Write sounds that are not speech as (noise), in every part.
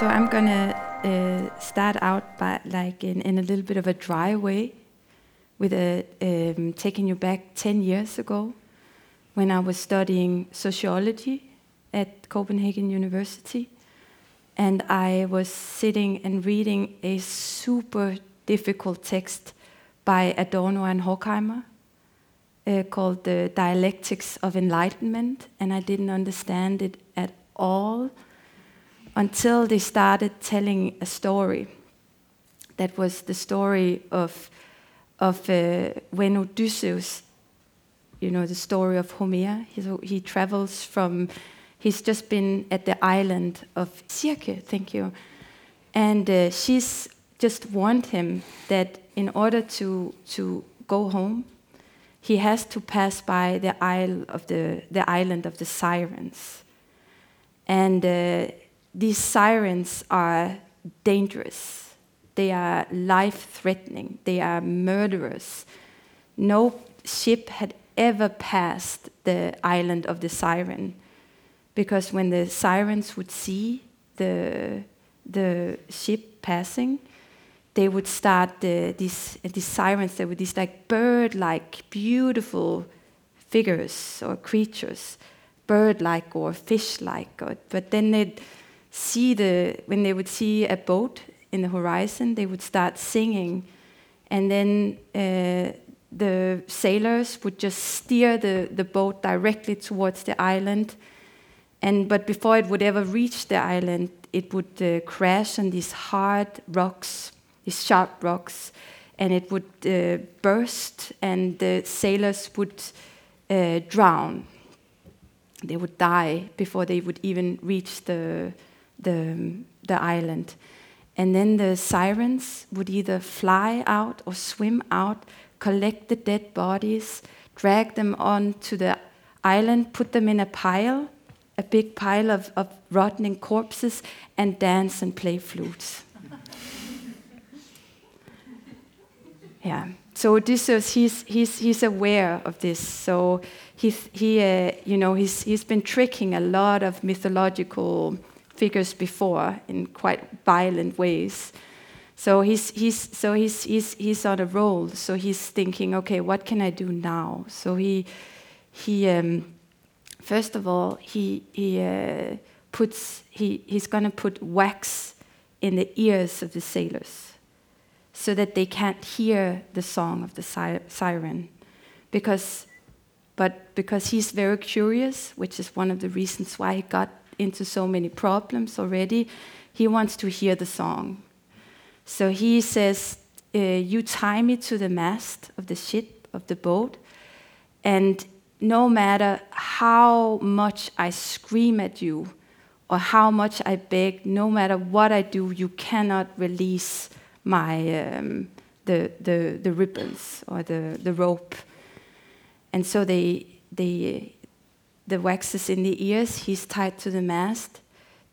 So I'm gonna uh, start out by like in, in a little bit of a dry way, with a um, taking you back ten years ago, when I was studying sociology at Copenhagen University, and I was sitting and reading a super difficult text by Adorno and Horkheimer uh, called The Dialectics of Enlightenment, and I didn't understand it at all until they started telling a story. That was the story of, of uh, when Odysseus, you know, the story of Homer, he, he travels from, he's just been at the island of Circe, thank you. And uh, she's just warned him that in order to, to go home, he has to pass by the isle of the, the island of the sirens. And uh, these sirens are dangerous. They are life threatening. They are murderers. No ship had ever passed the island of the siren because when the sirens would see the, the ship passing, they would start the, these, these sirens, they were these like bird like, beautiful figures or creatures, bird like or fish like. But then they'd see the, when they would see a boat in the horizon, they would start singing. And then uh, the sailors would just steer the, the boat directly towards the island. And, but before it would ever reach the island, it would uh, crash on these hard rocks these sharp rocks, and it would uh, burst, and the sailors would uh, drown. They would die before they would even reach the, the, the island. And then the sirens would either fly out or swim out, collect the dead bodies, drag them onto the island, put them in a pile, a big pile of, of rotting corpses, and dance and play flutes. (laughs) Yeah. So Odysseus, he's, he's, he's aware of this. So he's, he, uh, you know, he's, he's been tricking a lot of mythological figures before in quite violent ways. So he's, he's, so he's, he's, he's on a roll. So he's thinking, okay, what can I do now? So he, he um, first of all, he, he uh, puts, he, he's going to put wax in the ears of the sailors so that they can't hear the song of the siren. Because, but because he's very curious, which is one of the reasons why he got into so many problems already, he wants to hear the song. So he says, uh, You tie me to the mast of the ship, of the boat, and no matter how much I scream at you or how much I beg, no matter what I do, you cannot release my um, the, the the ribbons or the the rope, and so they they the wax is in the ears. He's tied to the mast.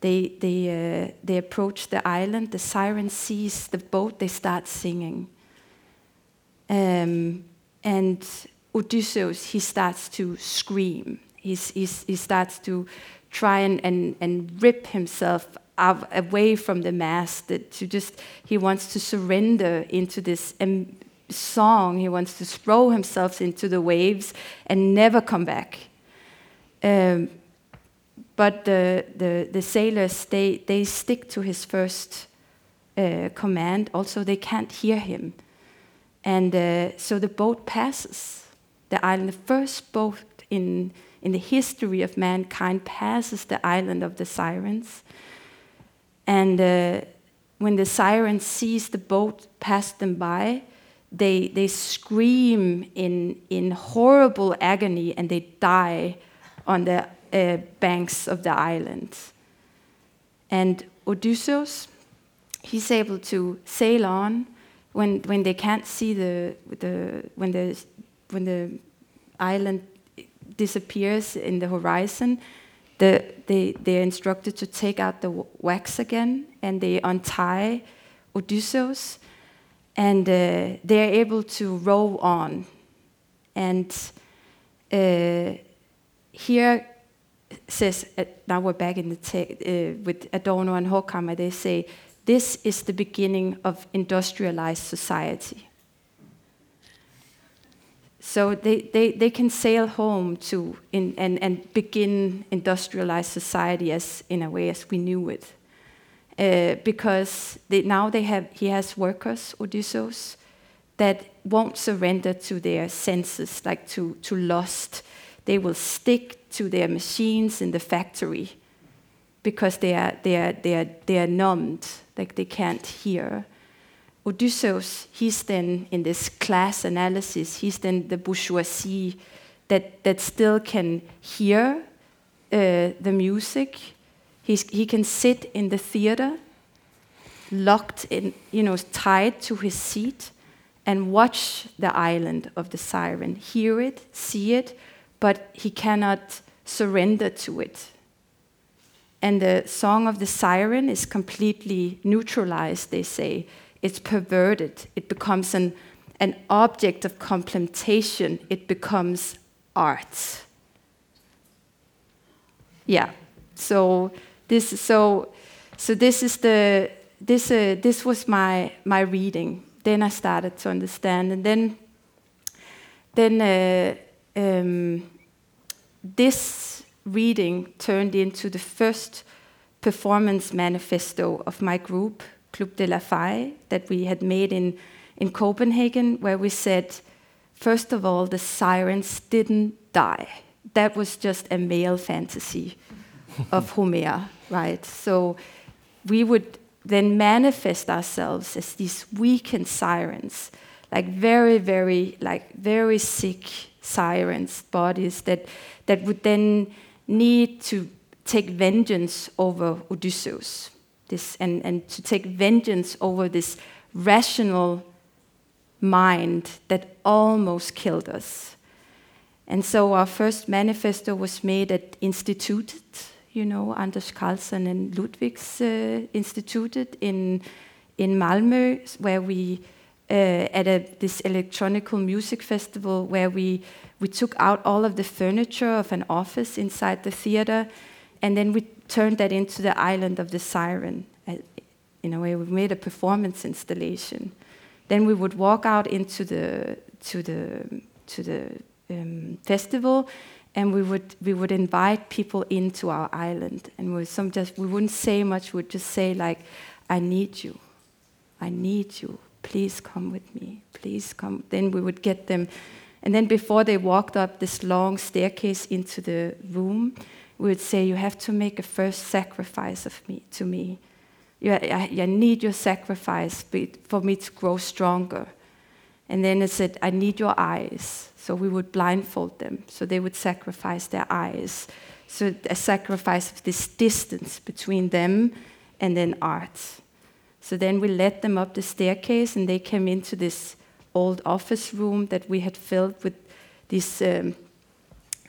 They they uh, they approach the island. The siren sees the boat. They start singing. Um, and Odysseus he starts to scream. He's, he's, he starts to try and, and, and rip himself away from the mast. to just he wants to surrender into this song he wants to throw himself into the waves and never come back um, but the, the, the sailors they, they stick to his first uh, command. Also they can't hear him. And uh, so the boat passes. The island the first boat in, in the history of mankind passes the island of the sirens. And uh, when the sirens sees the boat pass them by, they, they scream in, in horrible agony and they die on the uh, banks of the island. And Odysseus, he's able to sail on when, when they can't see the, the, when, the, when the island disappears in the horizon the, they, they're instructed to take out the wax again and they untie Odysseus and uh, they're able to row on. And uh, here says, uh, now we're back in the uh, with Adorno and Horkheimer, they say, this is the beginning of industrialized society. So they, they, they can sail home to in, and, and begin industrialized society as in a way as we knew it. Uh, because they, now they have, he has workers, Odysseus, that won't surrender to their senses, like to, to lust. They will stick to their machines in the factory because they are, they are, they are, they are numbed, like they can't hear. Odysseus, he's then in this class analysis, he's then the bourgeoisie that, that still can hear uh, the music. He's, he can sit in the theater, locked in, you know, tied to his seat, and watch the island of the siren, hear it, see it, but he cannot surrender to it. And the song of the siren is completely neutralized, they say it's perverted. It becomes an, an object of contemplation. It becomes art. Yeah. So this so so this is the this uh, this was my my reading. Then I started to understand, and then then uh, um, this reading turned into the first performance manifesto of my group Club de la Faille that we had made in, in Copenhagen, where we said, first of all, the sirens didn't die. That was just a male fantasy of (laughs) Homer, right? So we would then manifest ourselves as these weakened sirens, like very, very, like very sick sirens, bodies that, that would then need to take vengeance over Odysseus this and, and to take vengeance over this rational mind that almost killed us. And so our first manifesto was made at Institutet, you know, Anders Carlsen and Ludwig's uh, in, in Malmö, where we, at a, this electronical music festival, where we, we took out all of the furniture of an office inside the theater, and then we turned that into the island of the siren. Uh, in a way, we made a performance installation. Then we would walk out into the to the to the um, festival, and we would we would invite people into our island, and we some just we wouldn't say much. We'd just say like, "I need you, I need you. Please come with me. Please come." Then we would get them, and then before they walked up this long staircase into the room, we would say, You have to make a first sacrifice of me to me. You, I, I need your sacrifice for me to grow stronger. And then it said, I need your eyes. So we would blindfold them. So they would sacrifice their eyes. So a sacrifice of this distance between them and then art. So then we led them up the staircase and they came into this old office room that we had filled with these, um,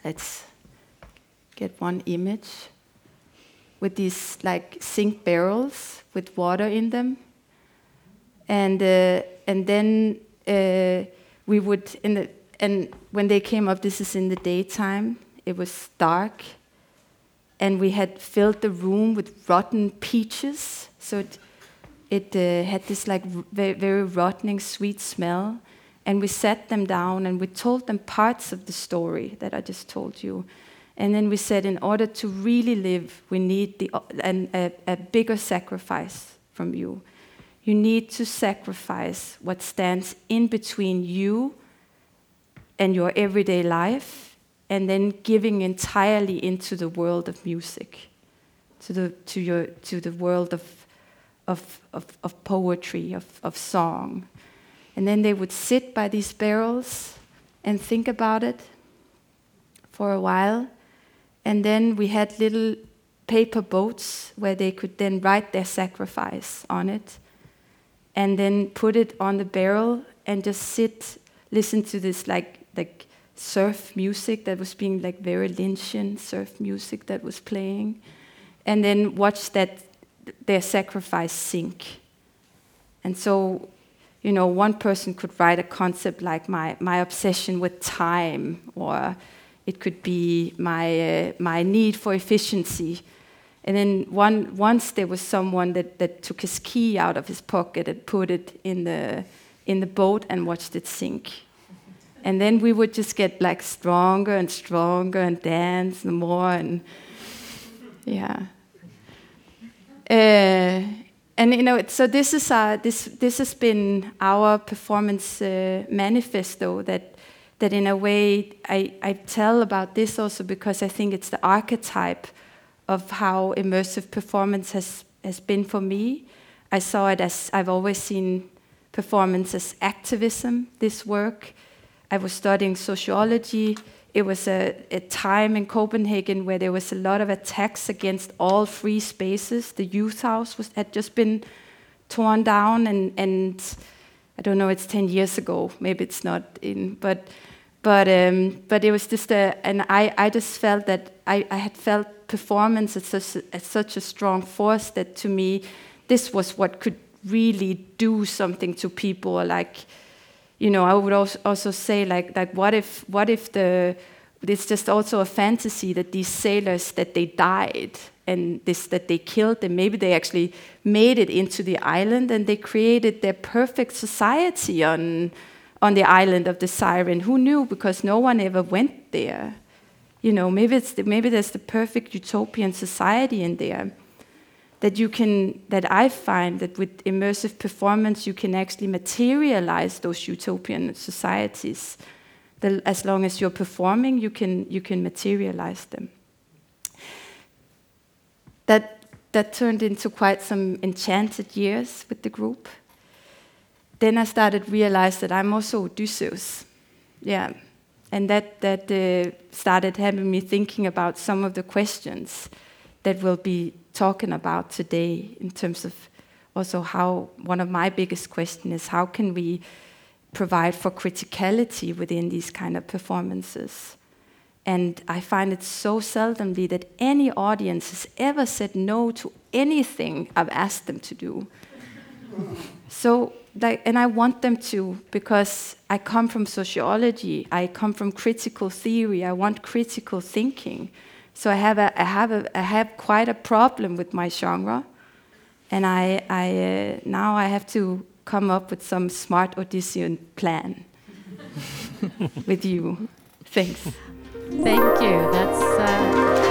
let's get one image with these like zinc barrels with water in them. And, uh, and then uh, we would, in the, and when they came up, this is in the daytime, it was dark. And we had filled the room with rotten peaches. So it, it uh, had this like very, very rotting, sweet smell. And we sat them down and we told them parts of the story that I just told you. And then we said, in order to really live, we need the, an, a, a bigger sacrifice from you. You need to sacrifice what stands in between you and your everyday life, and then giving entirely into the world of music, to the, to your, to the world of, of, of, of poetry, of, of song. And then they would sit by these barrels and think about it for a while and then we had little paper boats where they could then write their sacrifice on it and then put it on the barrel and just sit, listen to this like, like surf music that was being like very Lynchian surf music that was playing, and then watch that their sacrifice sink. And so, you know, one person could write a concept like my, my obsession with time or It could be my uh, my need for efficiency. And then one once there was someone that, that took his key out of his pocket and put it in the in the boat and watched it sink. And then we would just get like stronger and stronger and dance more and yeah. Uh, and you know, so this is our, this this has been our performance uh, manifesto that that in a way I, I tell about this also because I think it's the archetype of how immersive performance has has been for me. I saw it as I've always seen performance as activism. This work, I was studying sociology it was a, a, time in Copenhagen where there was a lot of attacks against all free spaces. The youth house was, had just been torn down, and, and I don't know, it's 10 years ago. Maybe it's not in, but but um, but it was just a, and I, I just felt that I, I had felt performance as such, such a strong force that to me this was what could really do something to people like you know, I would also, say like like what if what if the it's just also a fantasy that these sailors that they died and this that they killed them. Maybe they actually made it into the island and they created their perfect society on on the island of the siren. Who knew? Because no one ever went there. You know maybe it's the, maybe there's the perfect utopian society in there that you can that i find that with immersive performance you can actually materialize those utopian societies. That as long as you're performing you can you can materialize them. That that turned into quite some enchanted years with the group. Then i started realize that i'm also odysseus. Yeah. And that that uh, started having me thinking about some of the questions that we'll be talking about today in terms of also how one of my biggest questions is how can we provide for criticality within these kind of performances? And i find it so seldomly that any audience has ever said no to anything i've asked them to do. (laughs) So like, and i want them to because i come from sociology i come from critical theory i want critical thinking so I have a, I have a, I have quite a problem with my genre, and I, I uh, now I have to come up with some smart audition plan (laughs) with you. Thanks. Thank you. That's. Uh...